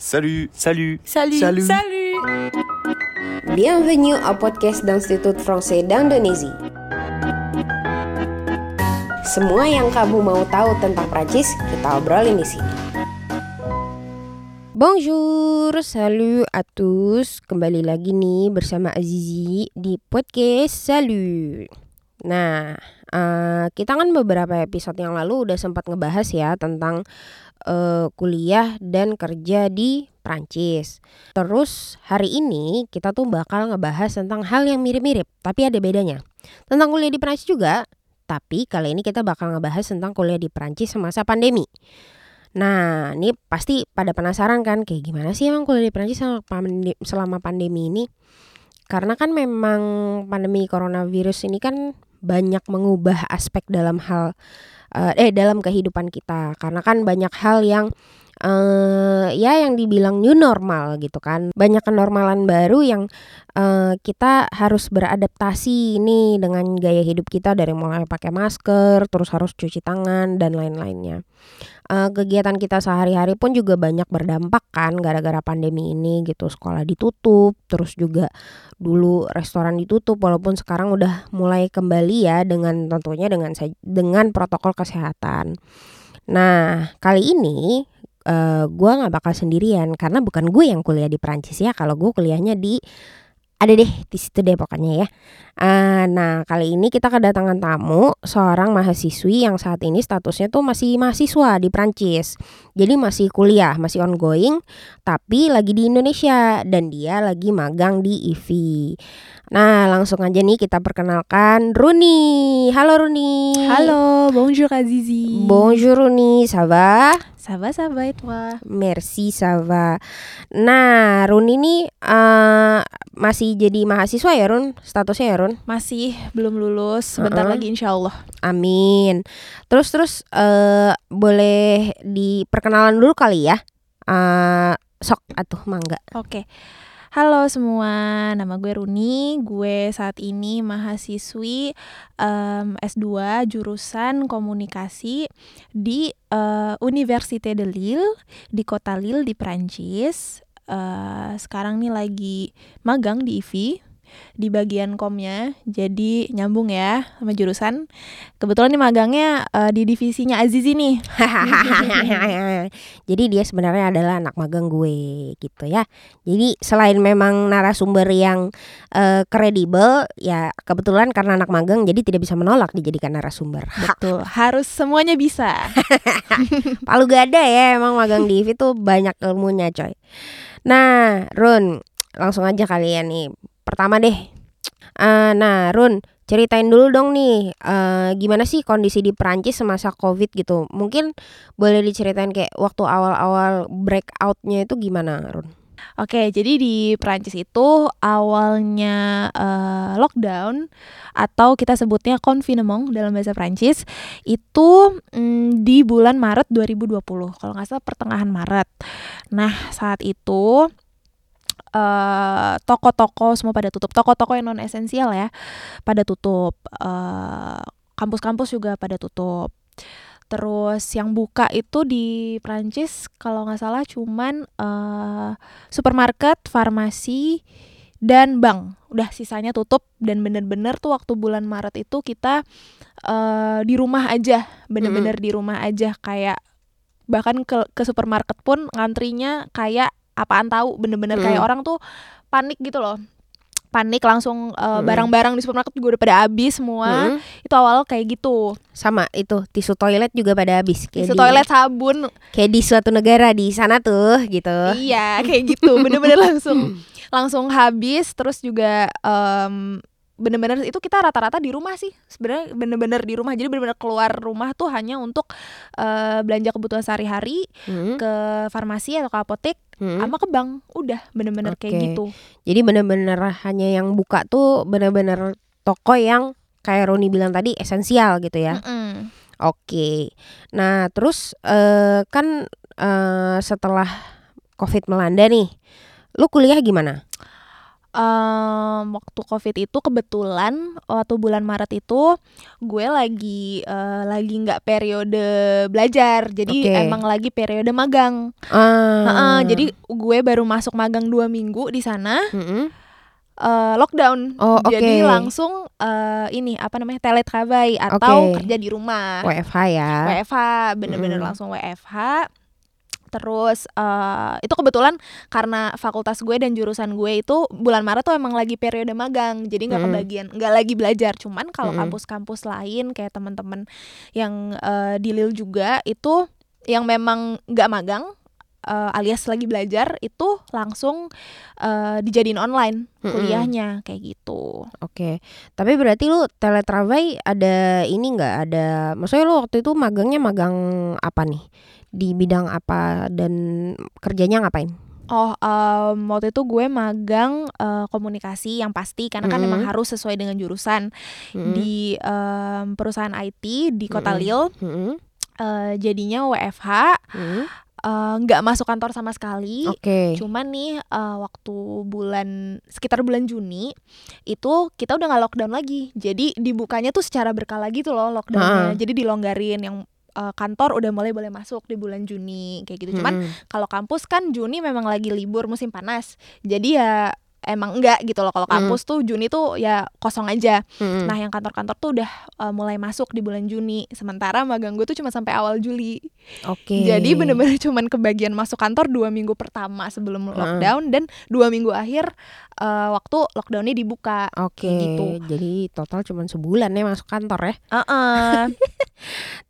Salut, salut, Salut. Salut. Salut. Bienvenue au podcast d'Institut Français d'Indonésie. Semua yang kamu mau tahu tentang Prancis, kita obrolin di sini. Bonjour, salut à tous. Kembali lagi nih bersama Azizi di podcast Salut. Nah, eh, kita kan beberapa episode yang lalu udah sempat ngebahas ya tentang eh, kuliah dan kerja di Prancis. Terus hari ini kita tuh bakal ngebahas tentang hal yang mirip-mirip, tapi ada bedanya. Tentang kuliah di Prancis juga, tapi kali ini kita bakal ngebahas tentang kuliah di Prancis semasa pandemi. Nah, ini pasti pada penasaran kan kayak gimana sih emang kuliah di Prancis selama pandemi ini? Karena kan memang pandemi coronavirus ini kan banyak mengubah aspek dalam hal eh eh, dalam kehidupan kita. Karena kan banyak hal yang eh ya yang dibilang new normal gitu kan. Banyak kenormalan baru yang eh, kita harus beradaptasi ini dengan gaya hidup kita dari mulai pakai masker, terus harus cuci tangan dan lain-lainnya. Eh, kegiatan kita sehari-hari pun juga banyak berdampak kan gara-gara pandemi ini gitu. Sekolah ditutup, terus juga dulu restoran ditutup walaupun sekarang udah mulai kembali ya dengan tentunya dengan dengan protokol kesehatan. Nah, kali ini eh gue nggak bakal sendirian karena bukan gue yang kuliah di Prancis ya. Kalau gue kuliahnya di ada deh di situ deh pokoknya ya. Eh, nah kali ini kita kedatangan tamu seorang mahasiswi yang saat ini statusnya tuh masih mahasiswa di Prancis. Jadi masih kuliah, masih ongoing, tapi lagi di Indonesia dan dia lagi magang di IVI. Nah langsung aja nih kita perkenalkan Runi. Halo Runi. Halo, bonjour Azizi. Bonjour Runi, ça va? Ça va, ça va et toi Merci, ça va. Nah, Run ini eh, masih jadi mahasiswa ya, Run? Statusnya ya, Run? Masih belum lulus, sebentar Heeh. lagi insya Allah. Amin. Terus terus eh boleh diperkenalan dulu kali ya? Eh sok atuh mangga. Oke. Halo semua, nama gue Runi. Gue saat ini mahasiswi em, S2 jurusan komunikasi di eh, Université de Lille di kota Lille di Prancis. Eh, sekarang nih lagi magang di IVI di bagian komnya, jadi nyambung ya sama jurusan. Kebetulan nih magangnya eh, di divisinya Azizi nih. Jadi dia sebenarnya adalah anak magang gue gitu ya. Jadi selain memang narasumber yang eh, kredibel, ya kebetulan karena anak magang jadi tidak bisa menolak dijadikan narasumber. Betul, harus semuanya bisa. Palu gada ya emang magang di IVI tuh banyak ilmunya coy. Nah Run langsung aja kalian nih. Pertama deh. Eh, nah Run ceritain dulu dong nih eh, gimana sih kondisi di Perancis semasa covid gitu. Mungkin boleh diceritain kayak waktu awal-awal breakoutnya itu gimana Run? Oke, jadi di Prancis itu awalnya eh, lockdown atau kita sebutnya confinement dalam bahasa Prancis itu mm, di bulan Maret 2020. Kalau nggak salah pertengahan Maret. Nah, saat itu eh, toko-toko semua pada tutup. Toko-toko yang non esensial ya pada tutup. Eh, kampus-kampus juga pada tutup. Terus yang buka itu di Prancis kalau nggak salah cuman eh, supermarket, farmasi, dan bank. Udah sisanya tutup dan bener-bener tuh waktu bulan Maret itu kita eh, di rumah aja, bener-bener di rumah aja kayak bahkan ke ke supermarket pun ngantrinya kayak apaan tahu, bener-bener kayak Mm. orang tuh panik gitu loh. Panik langsung eh, Mm. barang-barang di supermarket juga udah pada habis semua. Hmm? Itu awal kayak gitu. Sama itu tisu toilet juga pada habis kayak Tisu di- toilet, sabun, kayak di suatu negara di sana tuh gitu. Iya, kayak gitu. Bener-bener langsung langsung habis terus juga em, bener-bener itu kita rata-rata di rumah sih. Sebenarnya bener-bener di rumah. Jadi bener-bener keluar rumah tuh hanya untuk eh, belanja kebutuhan sehari-hari Hmm? ke farmasi atau ke apotek Hmm? sama ke bank. Udah bener-bener kayak Oke. gitu. Jadi bener-bener hanya yang buka tuh bener-bener toko yang kayak Roni bilang tadi esensial gitu ya. Mm-mm. Oke. Nah, terus eh, kan eh, setelah Covid melanda nih, lu kuliah gimana? Em, waktu covid itu kebetulan waktu bulan Maret itu gue lagi eh, lagi nggak periode belajar jadi Oke. emang lagi periode magang Ah. Heeh, jadi gue baru masuk magang dua minggu di sana Mm-mm. eh, lockdown Oh, jadi oke. langsung eh, ini apa namanya teletravail atau Oke. kerja di rumah WFH ya. WFH bener-bener Mm-mm. langsung WFH terus eh, itu kebetulan karena fakultas gue dan jurusan gue itu bulan Maret tuh emang lagi periode magang jadi nggak Mm-mm. kebagian nggak lagi belajar cuman kalau Mm-mm. kampus-kampus lain kayak teman-teman yang eh, di Lil juga itu yang memang nggak magang eh, alias lagi belajar itu langsung eh, dijadiin online kuliahnya kayak gitu Oke. Tapi berarti lu teletravail ada ini nggak ada maksudnya lu waktu itu magangnya magang apa nih? Di bidang apa dan kerjanya ngapain? Oh, em, waktu itu gue magang eh, komunikasi yang pasti karena kan Mm-mm. memang harus sesuai dengan jurusan Mm-mm. di em, perusahaan IT di Kota Mm-mm. Lil. Mm-mm. Eh, jadinya WFH, Mm-mm. eh, nggak masuk kantor sama sekali. Oke. Cuman nih eh, waktu bulan sekitar bulan Juni itu kita udah nggak lockdown lagi. Jadi dibukanya tuh secara berkala gitu loh lockdownnya. Jadi dilonggarin yang eh, kantor udah mulai boleh masuk di bulan Juni kayak gitu. Cuman Mm-mm. kalau kampus kan Juni memang lagi libur musim panas jadi ya emang enggak gitu loh kalau Hmm. kampus tuh Juni tuh ya kosong aja Mm-mm. nah yang kantor-kantor tuh udah uh, mulai masuk di bulan Juni sementara magang gue tuh cuma sampai awal Juli Oke. jadi bener-bener cuman kebagian masuk kantor dua minggu pertama sebelum Heeh. lockdown dan dua minggu akhir uh, waktu lockdownnya dibuka Oke. kayak gitu. Jadi total cuma sebulan ya masuk kantor ya. Heeh.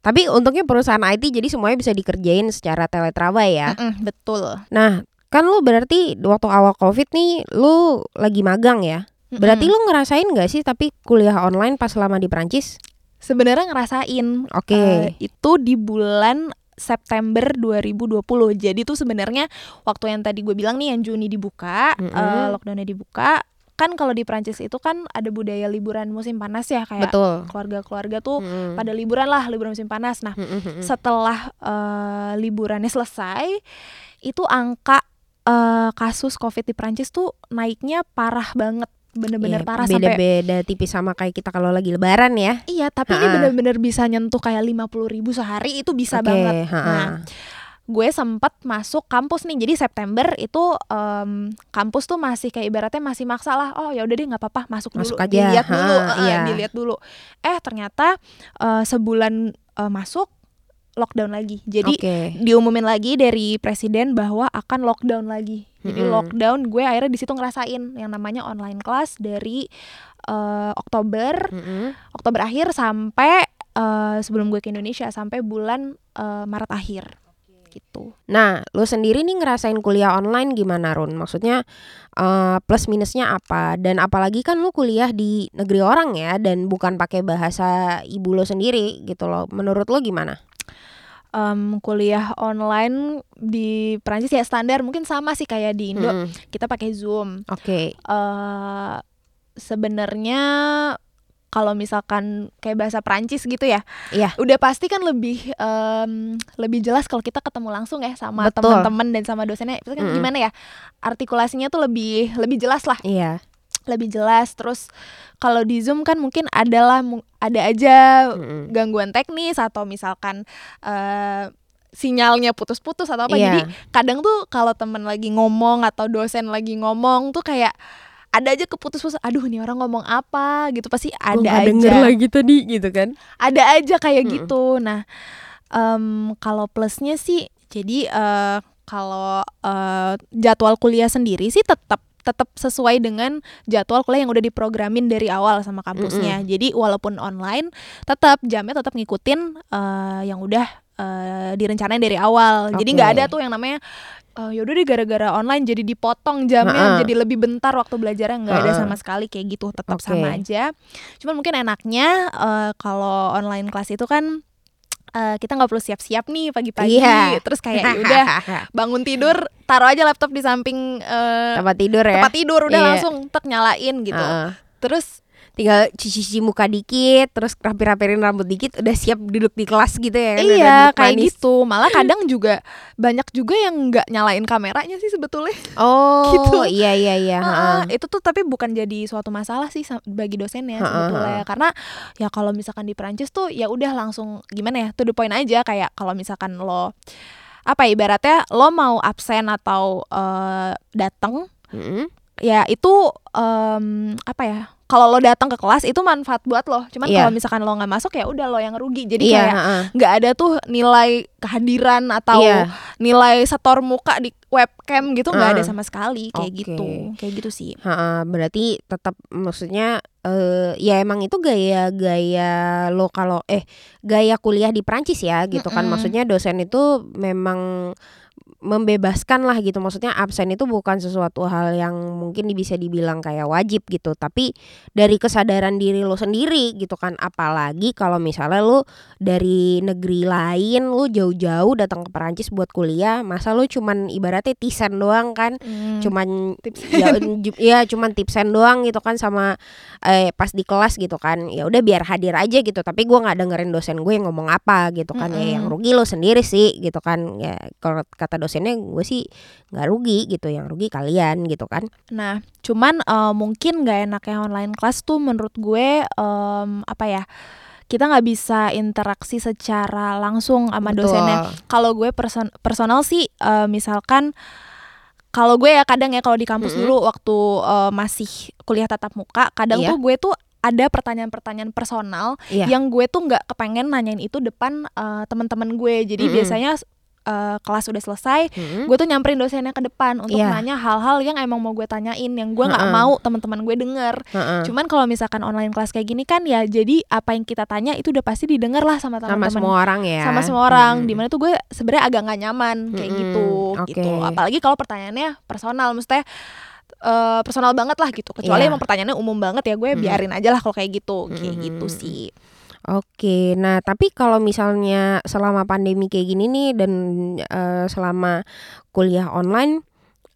Tapi untungnya perusahaan IT jadi semuanya bisa dikerjain secara teletravail ya. Mm-mm, betul Nah, kan lu berarti waktu awal Covid nih lu lagi magang ya. Berarti Mm-mm. lu ngerasain gak sih tapi kuliah online pas selama di Prancis? sebenarnya ngerasain Oke. Eh, itu di bulan September 2020. Jadi tuh sebenarnya waktu yang tadi gue bilang nih yang Juni dibuka, Mm-mm. eh, lockdownnya dibuka, kan kalau di Prancis itu kan ada budaya liburan musim panas ya kayak Betul. keluarga-keluarga tuh Mm-mm. pada liburan lah, liburan musim panas. Nah, Mm-mm, mm-mm. setelah eh, liburannya selesai, itu angka eh, kasus COVID di Prancis tuh naiknya parah banget, bener-bener Iya, parah sampai beda-beda tipis sama kayak kita kalau lagi lebaran ya. Iya, tapi ini Ha-ha. bener-bener bisa nyentuh kayak 50 ribu sehari itu bisa Oke, banget. ha-ha. Nah, gue sempat masuk kampus nih. Jadi September itu em, kampus tuh masih kayak ibaratnya masih maksa lah. Oh ya udah deh nggak apa-apa masuk, Masuk dulu, aja, dilihat dulu, ha, eh, iya. dilihat dulu. Eh ternyata eh, sebulan eh, masuk lockdown lagi. Jadi Oke. diumumin lagi dari presiden bahwa akan lockdown lagi. Jadi Mm-mm. lockdown gue akhirnya di situ ngerasain yang namanya online class dari eh, Oktober Mm-mm. Oktober akhir sampai eh, sebelum gue ke Indonesia sampai bulan eh, Maret akhir gitu. Nah, lu sendiri nih ngerasain kuliah online gimana Run? Maksudnya eh, plus minusnya apa? Dan apalagi kan lu kuliah di negeri orang ya dan bukan pakai bahasa ibu lo sendiri gitu loh. Menurut lo gimana? Em, kuliah online di Perancis ya standar mungkin sama sih kayak di Indo Mm-mm. kita pakai Zoom. Oke. eh Sebenarnya kalau misalkan kayak bahasa Perancis gitu ya, Iya. udah pasti kan lebih em, lebih jelas kalau kita ketemu langsung ya sama teman-teman dan sama dosennya. Itu kan Mm-mm. gimana ya artikulasinya tuh lebih lebih jelas lah. Iya. Lebih jelas. Terus kalau di zoom kan mungkin adalah ada aja gangguan teknis atau misalkan eh, sinyalnya putus-putus atau apa. Iya. jadi kadang tuh kalau temen lagi ngomong atau dosen lagi ngomong tuh kayak ada aja keputus-putus aduh nih orang ngomong apa? Gitu. Pasti Gua ada nggak aja. denger lagi tadi gitu kan. ada aja kayak Mm-mm. gitu. Nah em, kalau plusnya sih jadi eh, kalau eh, jadwal kuliah sendiri sih tetap tetap sesuai dengan jadwal kuliah yang udah diprogramin dari awal sama kampusnya. Jadi walaupun online tetap jamnya tetap ngikutin eh, yang udah eh, direncanain dari awal. Jadi nggak ada tuh yang namanya eh, yaudah deh gara-gara online jadi dipotong jamnya Ha-ha. jadi lebih bentar waktu belajarnya. Nggak ada sama sekali kayak gitu. Tetap Oke. sama aja. Cuman mungkin enaknya eh, kalau online kelas itu kan eh, kita nggak perlu siap-siap nih pagi-pagi Iya. terus kayak ya udah bangun tidur taruh aja laptop di samping eh, tempat tidur ya. tempat tidur udah Iya. langsung tek nyalain gitu Heeh. terus tinggal cuci-cuci muka dikit terus rapi-rapiin rambut dikit udah siap duduk di kelas gitu ya iya kayak manis. gitu malah kadang juga banyak juga yang nggak nyalain kameranya sih sebetulnya oh Gitu. iya iya iya Ah, heeh. itu tuh tapi bukan jadi suatu masalah sih bagi dosennya Ha-ha, sebetulnya ha-ha. karena ya kalau misalkan di Perancis tuh ya udah langsung gimana ya to the point aja kayak kalau misalkan lo apa ya, ibaratnya lo mau absen atau eh, datang Mm-mm. Ya itu em, apa ya kalau lo datang ke kelas itu manfaat buat lo cuman Iya. kalau misalkan lo nggak masuk ya udah lo yang rugi jadi iya kayak nggak ada tuh nilai kehadiran atau Iya. nilai setor muka di webcam gitu nggak ada Ah, sama sekali kayak oke. gitu kayak gitu sih Ha-ha, berarti tetap maksudnya eh ya emang itu gaya-gaya lo kalau eh gaya kuliah di Prancis ya gitu kan Mm-mm. maksudnya dosen itu memang membebaskan lah gitu. Maksudnya absen itu bukan sesuatu hal yang mungkin bisa dibilang kayak wajib gitu. Tapi dari kesadaran diri lo sendiri gitu kan. Apalagi kalau misalnya lo dari negeri lain lo jauh-jauh datang ke Perancis buat kuliah masa lo cuman ibaratnya tisen doang kan? Hmm, cuman tips. ya, ya cuman tipsen doang gitu kan sama eh, pas di kelas gitu kan. Ya udah biar hadir aja gitu. Tapi gua nggak dengerin dosen gue yang ngomong apa gitu kan. Ya yang rugi lo sendiri sih gitu kan. Ya kalau kata dosennya gue sih nggak rugi gitu yang rugi kalian gitu kan Nah, cuman eh, mungkin nggak enaknya online class tuh menurut gue em, apa ya? Kita nggak bisa interaksi secara langsung sama dosennya. Kalau gue person- personal sih eh, misalkan kalau gue ya kadang ya kalau di kampus Mm-mm. dulu waktu eh, masih kuliah tatap muka, kadang Iya. tuh gue tuh ada pertanyaan-pertanyaan personal Iya. yang gue tuh nggak kepengen nanyain itu depan eh, teman-teman gue. Jadi Mm-mm. biasanya eh, kelas udah selesai, Mm-mm. gue tuh nyamperin dosennya ke depan untuk Iya. nanya hal-hal yang emang mau gue tanyain yang gue nggak Heeh. mau teman-teman gue denger. Heeh. Cuman kalau misalkan online kelas kayak gini kan ya jadi apa yang kita tanya itu udah pasti didengar lah sama sama teman-teman semua orang ya sama semua orang Mm. di mana tuh gue sebenarnya agak nggak nyaman kayak Mm-mm, gitu oke. gitu apalagi kalau pertanyaannya personal maksudnya eh, personal banget lah gitu kecuali Iya. emang pertanyaannya umum banget ya gue Mm-mm. biarin aja lah kalau kayak gitu kayak Mm-mm. gitu sih Oke, nah tapi kalau misalnya selama pandemi kayak gini nih dan eh, selama kuliah online,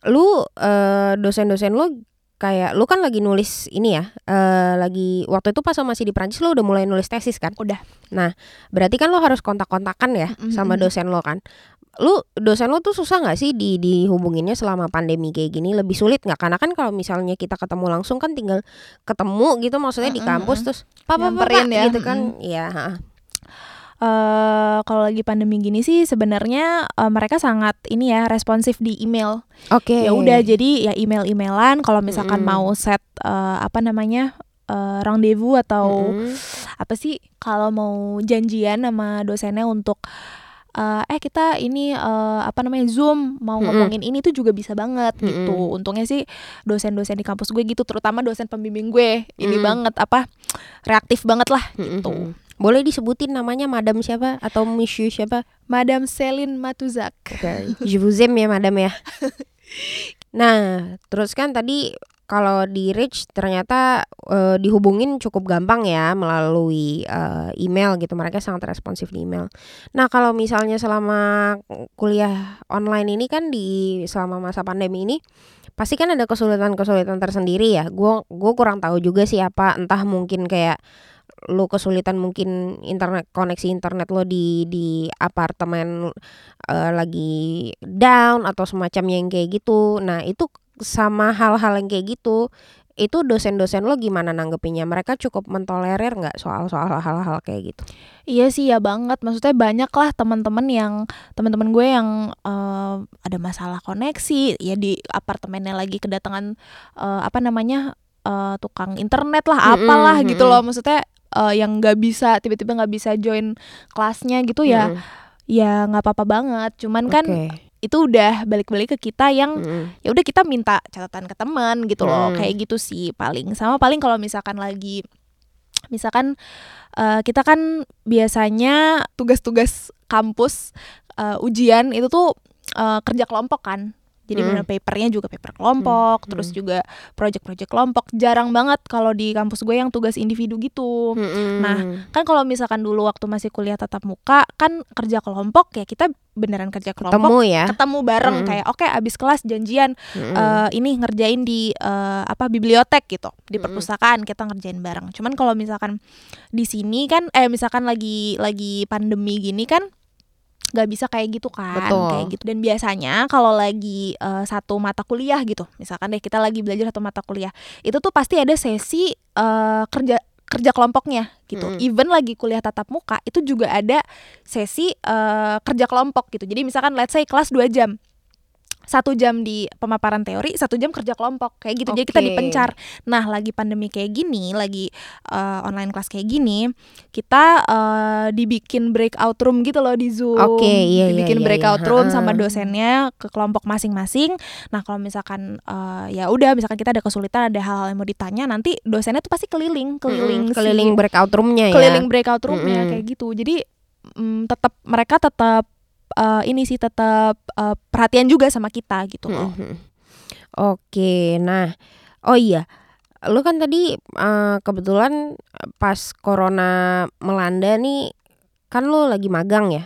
lu eh, dosen-dosen lu kayak lu kan lagi nulis ini ya, eh, lagi waktu itu pas lu masih di Prancis lu udah mulai nulis tesis kan? Udah. Nah, berarti kan lu harus kontak-kontakan ya Mm-mm. sama dosen lo kan? Lu dosen lu tuh susah nggak sih di dihubunginnya selama pandemi kayak gini? Lebih sulit nggak? Karena kan kalau misalnya kita ketemu langsung kan tinggal ketemu gitu maksudnya di kampus terus Nyamperin pak," ya, gitu kan? Iya. ha. eh kalau lagi pandemi gini sih sebenarnya eh, mereka sangat ini ya responsif di email Oke. ya udah jadi ya email-emailan kalau misalkan Mm-mm. mau set eh, apa namanya eh, rendezvous atau Mm-mm. apa sih kalau mau janjian sama dosennya untuk eh, eh kita ini eh, apa namanya zoom mau Mm-mm. ngomongin ini tuh juga bisa banget gitu Mm-mm. untungnya sih dosen-dosen di kampus gue gitu terutama dosen pembimbing gue ini Mm. banget apa reaktif banget lah Mm-mm. gitu Boleh disebutin namanya Madam siapa atau Monsieur siapa? Madame Celine Matuzak Je vous aime ya Madam ya. Nah, terus kan tadi kalau di Rich ternyata eh, dihubungin cukup gampang ya melalui eh, email gitu. Mereka sangat responsif di email. Nah, kalau misalnya selama kuliah online ini kan di selama masa pandemi ini pasti kan ada kesulitan-kesulitan tersendiri ya. Gue gue kurang tahu juga sih apa entah mungkin kayak lu kesulitan mungkin internet koneksi internet lo di di apartemen eh, lagi down atau semacamnya yang kayak gitu. Nah, itu sama hal-hal yang kayak gitu. Itu dosen-dosen lo gimana nanggepinnya? Mereka cukup mentolerir nggak soal-soal hal-hal kayak gitu? Iya sih ya banget. Maksudnya banyak lah teman-teman yang teman-teman gue yang eh, ada masalah koneksi ya di apartemennya lagi kedatangan eh, apa namanya eh, tukang internet lah apalah gitu mm-mm. loh. Maksudnya eh, yang nggak bisa tiba-tiba nggak bisa join kelasnya gitu ya ya nggak apa-apa banget. Cuman kan Oke. Itu udah balik-balik ke kita yang Mm-mm. ya udah kita minta catatan ke teman gitu loh Hmm. kayak gitu sih paling sama paling kalau misalkan lagi misalkan eh, kita kan biasanya tugas-tugas kampus eh, ujian itu tuh eh, kerja kelompok kan Jadi Hmm. bener papernya juga paper kelompok, Hmm, terus hmm. juga project-project kelompok. Jarang banget kalau di kampus gue yang tugas individu gitu. Mm-mm. Nah, Kan kalau misalkan dulu waktu masih kuliah tatap muka, kan kerja kelompok ya kita beneran kerja kelompok. ketemu ya. Ketemu bareng Mm-mm. kayak oke abis kelas janjian Mm-mm. eh, ini ngerjain di eh, apa bibliotek gitu di Mm-mm. perpustakaan kita ngerjain bareng. Cuman kalau misalkan di sini kan eh misalkan lagi lagi pandemi gini kan nggak bisa kayak gitu kan Betul. kayak gitu dan biasanya kalau lagi eh, satu mata kuliah gitu misalkan deh kita lagi belajar satu mata kuliah itu tuh pasti ada sesi eh, kerja kerja kelompoknya gitu Mm-mm. even lagi kuliah tatap muka itu juga ada sesi eh, kerja kelompok gitu jadi misalkan let's say kelas 2 jam satu jam di pemaparan teori, satu jam kerja kelompok kayak gitu. Jadi kita dipencar. Nah, lagi pandemi kayak gini, lagi eh, online kelas kayak gini, kita eh, dibikin breakout room gitu loh di Zoom. Oke, iya, iya, dibikin iya, breakout iya. room sama dosennya ke kelompok masing-masing. Nah, kalau misalkan eh, ya udah, misalkan kita ada kesulitan, ada hal-hal yang mau ditanya, nanti dosennya tuh pasti keliling, keliling, si- keliling breakout roomnya ya. keliling breakout roomnya Mm-mm. kayak gitu. Jadi mm, tetap mereka tetap eh, ini sih tetap eh, perhatian juga sama kita gitu loh. Mm-mm. Oke, nah, oh iya, lu kan tadi eh, kebetulan pas corona melanda nih, kan lu lagi magang ya.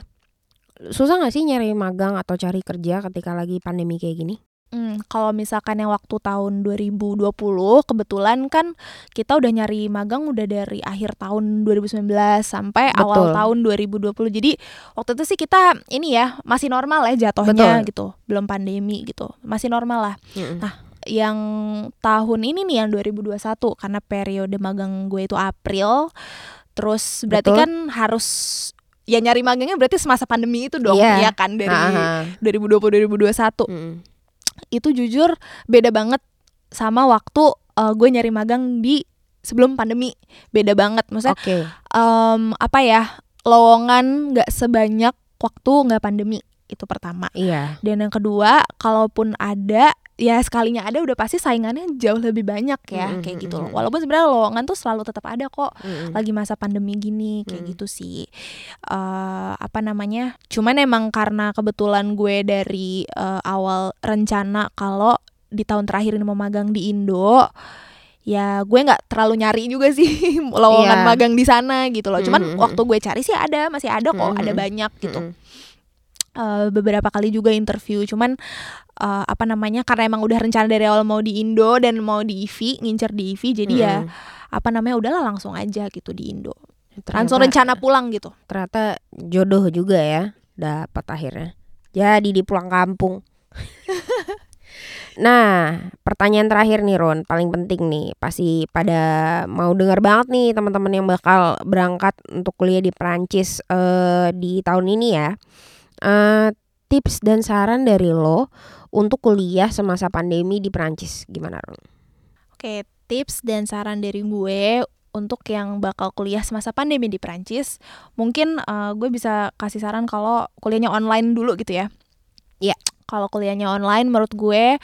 Susah gak sih nyari magang atau cari kerja ketika lagi pandemi kayak gini? Hmm, kalau misalkan yang waktu tahun 2020 kebetulan kan kita udah nyari magang udah dari akhir tahun 2019 sampai awal Betul. tahun 2020. Jadi waktu itu sih kita ini ya masih normal ya jatuhnya Betul. gitu. Belum pandemi gitu. Masih normal lah. Mm-mm. Nah, yang tahun ini nih yang 2021 karena periode magang gue itu April. Terus berarti Betul. kan harus ya nyari magangnya berarti semasa pandemi itu dong Iya. ya kan dari Ha-ha. 2020 2021 Mm-mm. Itu jujur beda banget sama waktu uh, gue nyari magang di sebelum pandemi. Beda banget maksudnya Oke, em, apa ya lowongan nggak sebanyak waktu nggak pandemi itu pertama iya. dan yang kedua kalaupun ada ya sekalinya ada udah pasti saingannya jauh lebih banyak ya Mm, kayak mm, gitu loh mm. walaupun sebenarnya lowongan tuh selalu tetap ada kok Mm-mm. lagi masa pandemi gini kayak Hmm. gitu sih eh apa namanya cuman emang karena kebetulan gue dari eh, awal rencana kalau di tahun terakhir ini mau magang di Indo ya gue nggak terlalu nyari juga sih lowongan Iya. magang di sana gitu loh cuman Hmm, hmm, waktu gue cari sih ada masih ada kok Hmm, ada hmm. banyak gitu Mm-mm. Eh, beberapa kali juga interview. Cuman eh, apa namanya karena emang udah rencana dari awal mau di Indo dan mau di IVI ngincer di IVI jadi ya Mm-mm. apa namanya udahlah langsung aja gitu di Indo. Ternyata- langsung rencana pulang gitu. ternyata jodoh juga ya dapat akhirnya. Jadi di pulang kampung. Nah pertanyaan terakhir nih Ron paling penting nih pasti pada mau dengar banget nih teman-teman yang bakal berangkat untuk kuliah di Perancis eh, di tahun ini ya Eh, tips dan saran dari lo untuk kuliah semasa pandemi di Perancis gimana Ron? Oke, tips dan saran dari gue untuk yang bakal kuliah semasa pandemi di Prancis, mungkin eh, gue bisa kasih saran kalau kuliahnya online dulu gitu ya. Iya. Kalau kuliahnya online, menurut gue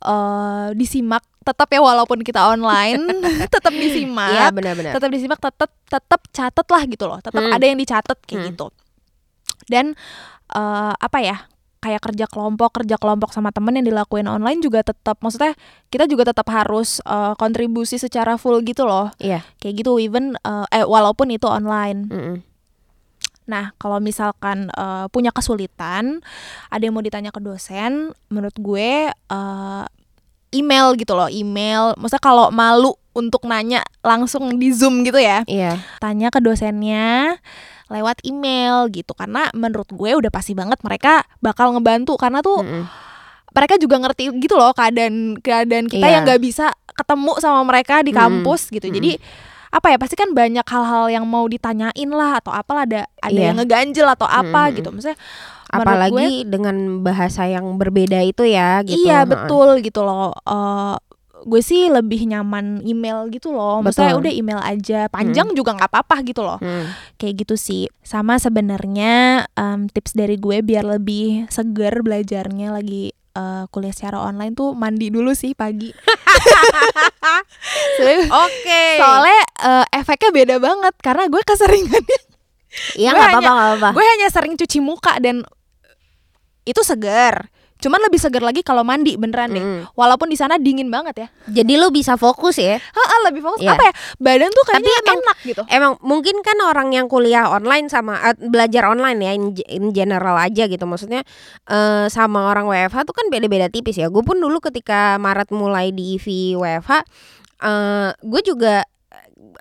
eh disimak tetap ya walaupun kita online, tetap disimak. Iya benar-benar. tetap disimak tetap tetap catat lah gitu loh tetap Hmm. ada yang dicatat kayak Hmm. gitu dan eh, apa ya kayak kerja kelompok kerja kelompok sama temen yang dilakuin online juga tetap maksudnya kita juga tetap harus eh, kontribusi secara full gitu loh Iya. kayak gitu even eh, eh walaupun itu online Mm-mm. Nah, kalau misalkan eh, punya kesulitan, ada yang mau ditanya ke dosen, menurut gue eh, email gitu loh, email. Maksudnya kalau malu untuk nanya langsung di Zoom gitu ya, Iya. tanya ke dosennya lewat email gitu. Karena menurut gue udah pasti banget mereka bakal ngebantu karena tuh Mm-mm. mereka juga ngerti gitu loh keadaan keadaan kita Iya. yang nggak bisa ketemu sama mereka di kampus gitu. Mm-mm. Jadi apa ya pasti kan banyak hal-hal yang mau ditanyain lah atau apalah ada ada Iya. yang ngeganjel atau apa Mm-mm. gitu. Maksudnya Apalagi gue dengan bahasa yang berbeda itu ya gitu. iya betul gitu loh. Eh, gue sih lebih nyaman email gitu loh. Maksudnya Betul. udah email aja, panjang juga nggak apa-apa gitu loh. Hmm. Kayak gitu sih. Sama sebenarnya em, tips dari gue biar lebih seger belajarnya lagi eh, kuliah secara online tuh mandi dulu sih pagi. Oke. Soalnya eh, efeknya beda banget karena gue keseringannya Iya nggak apa-apa gue hanya sering cuci muka dan itu segar. Cuman lebih segar lagi kalau mandi beneran deh. Mm. Walaupun di sana dingin banget ya. Jadi lu bisa fokus ya. Heeh, lebih fokus Iya. apa ya? Badan tuh kayaknya Tapi emang- enak gitu. Emang mungkin kan orang yang kuliah online sama eh, belajar online ya in, in general aja gitu maksudnya eh, sama orang WFH tuh kan beda-beda tipis ya. Gue pun dulu ketika Maret mulai di IV WFH eh gue juga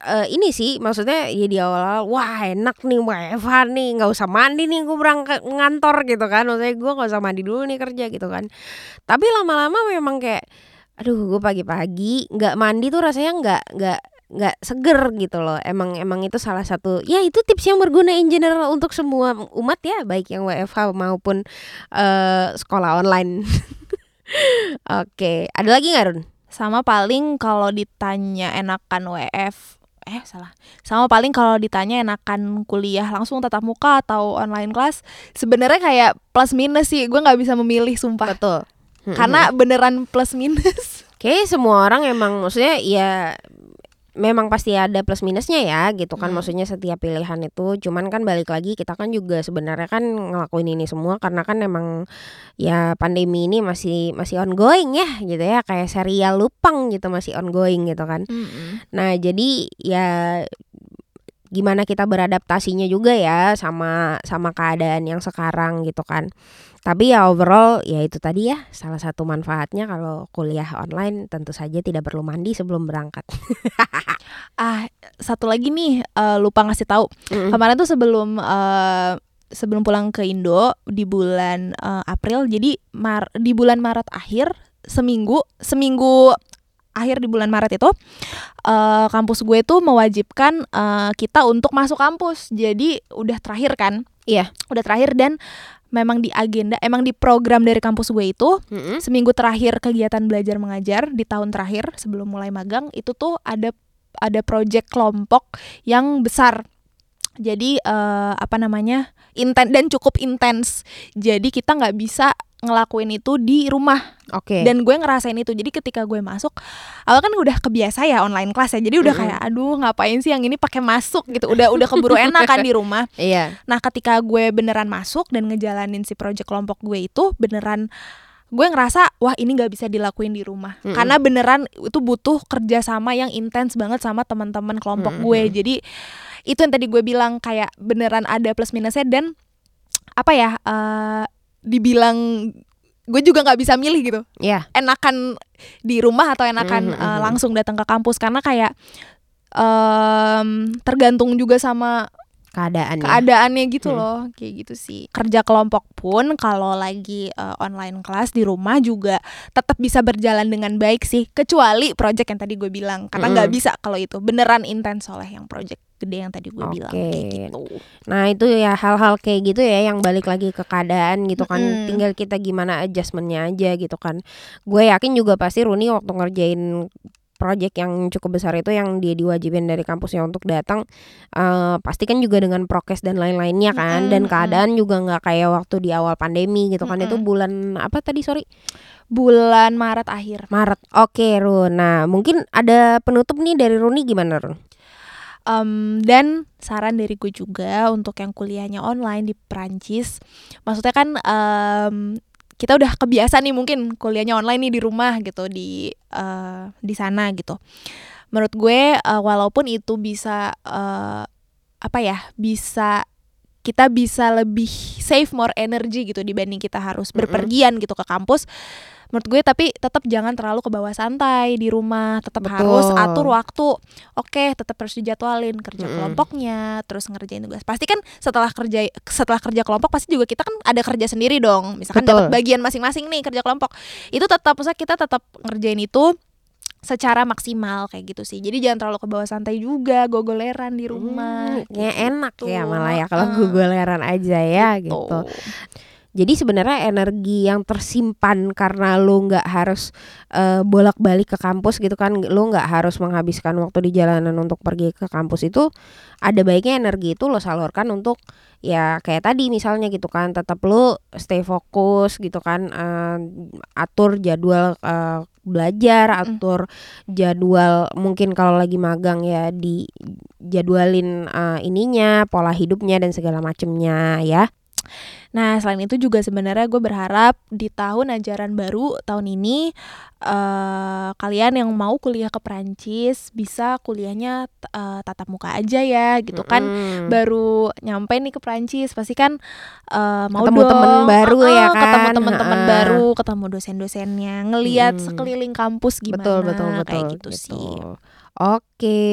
eh, ini sih maksudnya ya di awal wah enak nih WFH nih nggak usah mandi nih gue berangkat ngantor gitu kan. Maksudnya gue nggak usah mandi dulu nih kerja gitu kan. Tapi lama-lama memang kayak aduh gue pagi-pagi nggak mandi tuh rasanya nggak nggak nggak seger gitu loh. Emang emang itu salah satu ya itu tips yang berguna in general untuk semua umat ya baik yang WFH maupun eh, sekolah online. Oke ada lagi nggak Run Sama paling kalau ditanya enakan WF eh salah. Sama paling kalau ditanya enakan kuliah langsung tatap muka atau online kelas, sebenarnya kayak plus minus sih. Gue nggak bisa memilih sumpah. betul Karena beneran plus minus. Oke, semua orang emang maksudnya ya memang pasti ada plus minusnya ya gitu kan. Hmm. maksudnya setiap pilihan itu cuman kan balik lagi kita kan juga sebenarnya kan ngelakuin ini semua karena kan emang ya pandemi ini masih masih ongoing ya gitu ya. Kayak serial Lupang gitu masih ongoing gitu kan. Nah jadi ya gimana kita beradaptasinya juga ya sama sama keadaan yang sekarang gitu kan tapi ya overall ya itu tadi ya salah satu manfaatnya kalau kuliah online tentu saja tidak perlu mandi sebelum berangkat Ah, satu lagi nih eh, lupa ngasih tahu. Mm-mm. Kemarin tuh sebelum eh, sebelum pulang ke Indo di bulan eh, April, jadi Mar di bulan Maret akhir seminggu seminggu akhir di bulan Maret itu eh, kampus gue tuh mewajibkan eh, kita untuk masuk kampus. Jadi udah terakhir kan? Iya. Udah terakhir dan memang di agenda, emang di program dari kampus gue itu Mm-mm. seminggu terakhir kegiatan belajar mengajar di tahun terakhir sebelum mulai magang itu tuh ada ada project kelompok yang besar jadi eh, apa namanya inten dan cukup intens jadi kita nggak bisa ngelakuin itu di rumah Oke. dan gue ngerasain itu jadi ketika gue masuk awal kan udah kebiasa ya online kelas ya jadi udah Mm-mm. kayak aduh ngapain sih yang ini pakai masuk gitu udah udah keburu enak kan di rumah Iya. Nah, ketika gue beneran masuk dan ngejalanin si project kelompok gue itu beneran gue ngerasa wah ini nggak bisa dilakuin di rumah Mm-mm. karena beneran itu butuh kerjasama yang intens banget sama teman-teman kelompok Mm-mm. gue jadi itu yang tadi gue bilang kayak beneran ada plus minusnya dan apa ya eh, dibilang gue juga nggak bisa milih gitu Iya. enakan di rumah atau enakan Mhm, eh, mhm. langsung datang ke kampus karena kayak em, tergantung juga sama Keadaannya. keadaannya gitu Hmm. loh kayak gitu sih kerja kelompok pun kalau lagi eh, online kelas di rumah juga tetap bisa berjalan dengan baik sih kecuali project yang tadi gue bilang karena nggak Mm-mm. bisa kalau itu beneran intens oleh yang project gede yang tadi gue bilang kayak gitu. Nah itu ya hal-hal kayak gitu ya yang balik lagi ke keadaan gitu kan. Mm-mm. tinggal kita gimana adjustmentnya aja gitu kan. Gue yakin juga pasti Runi waktu ngerjain project yang cukup besar itu yang dia diwajibin dari kampusnya untuk datang eh pasti kan juga dengan prokes dan lain-lainnya kan. Mm-mm, dan mm. keadaan juga nggak kayak waktu di awal pandemi gitu kan. Itu Mm-mm. bulan apa tadi sorry? Bulan Maret akhir. Maret. Oke Run. Nah mungkin ada penutup nih dari Runi. Gimana Run Em, dan saran dari gue juga untuk yang kuliahnya online di Perancis maksudnya kan em, kita udah kebiasa nih mungkin kuliahnya online nih di rumah gitu di eh, di sana gitu. Menurut gue eh, walaupun itu bisa eh, apa ya bisa kita bisa lebih save more energy gitu dibanding kita harus berpergian gitu ke kampus. Menurut gue tapi tetap jangan terlalu ke bawah santai di rumah tetap Betul. harus atur waktu. Oke tetap harus dijadwalin kerja Mm-mm. kelompoknya terus ngerjain tugas. Pasti kan setelah kerja setelah kerja kelompok pasti juga kita kan ada kerja sendiri dong. Misalkan dapat bagian masing-masing nih kerja kelompok. Itu tetap maksudnya kita tetap ngerjain itu secara maksimal kayak gitu sih jadi jangan terlalu ke bawah santai juga gogoleran di rumah Hmm, ya enak ya gitu. malah ya kalau Heeh. gogoleran aja ya gitu. Jadi sebenarnya energi yang tersimpan karena lu nggak harus eh, bolak-balik ke kampus gitu kan, lu nggak harus menghabiskan waktu di jalanan untuk pergi ke kampus itu ada baiknya energi itu lo salurkan untuk ya kayak tadi misalnya gitu kan, tetap lu stay fokus gitu kan, eh, atur jadwal eh, belajar, atur jadwal mungkin kalau lagi magang ya di jadwalin eh, ininya, pola hidupnya dan segala macemnya ya. Nah, selain itu juga sebenarnya gue berharap di tahun ajaran baru tahun ini uh, kalian yang mau kuliah ke Perancis bisa kuliahnya uh, tatap muka aja ya gitu kan. Mm-mm. Baru nyampe nih ke Perancis pasti kan uh, mau Ketemu dong temen baru uh-uh, ya ketemu kan? teman-teman Ha-ha. baru, ketemu dosen-dosennya, ngelihat Mm. sekeliling kampus gimana betul betul betul kayak gitu, sih. Oke,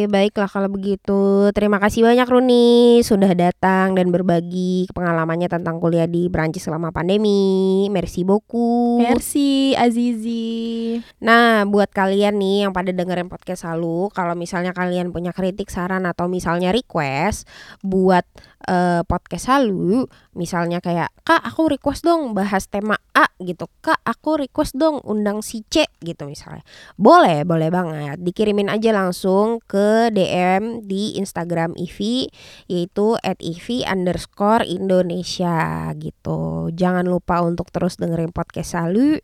baiklah kalau begitu. Terima kasih banyak Runi sudah datang dan berbagi pengalamannya tentang kuliah di Perancis selama pandemi. Merci beaucoup. Merci Azizi. Nah, buat kalian nih yang pada dengerin podcast Salu, kalau misalnya kalian punya kritik, saran atau misalnya request buat eh, podcast Salu, misalnya kayak, "Kak, aku request dong bahas tema A" gitu. "Kak, aku request dong undang si C" gitu misalnya. Boleh, boleh banget. Dikirimin aja langsung ke DM di Instagram Ivi yaitu at Ivi underscore Indonesia gitu. Jangan lupa untuk terus dengerin podcast Salu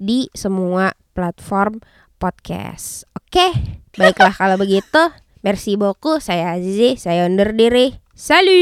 di semua platform podcast. Oke, baiklah kalau begitu. Merci beaucoup. Saya Azizi, saya undur diri. Salut!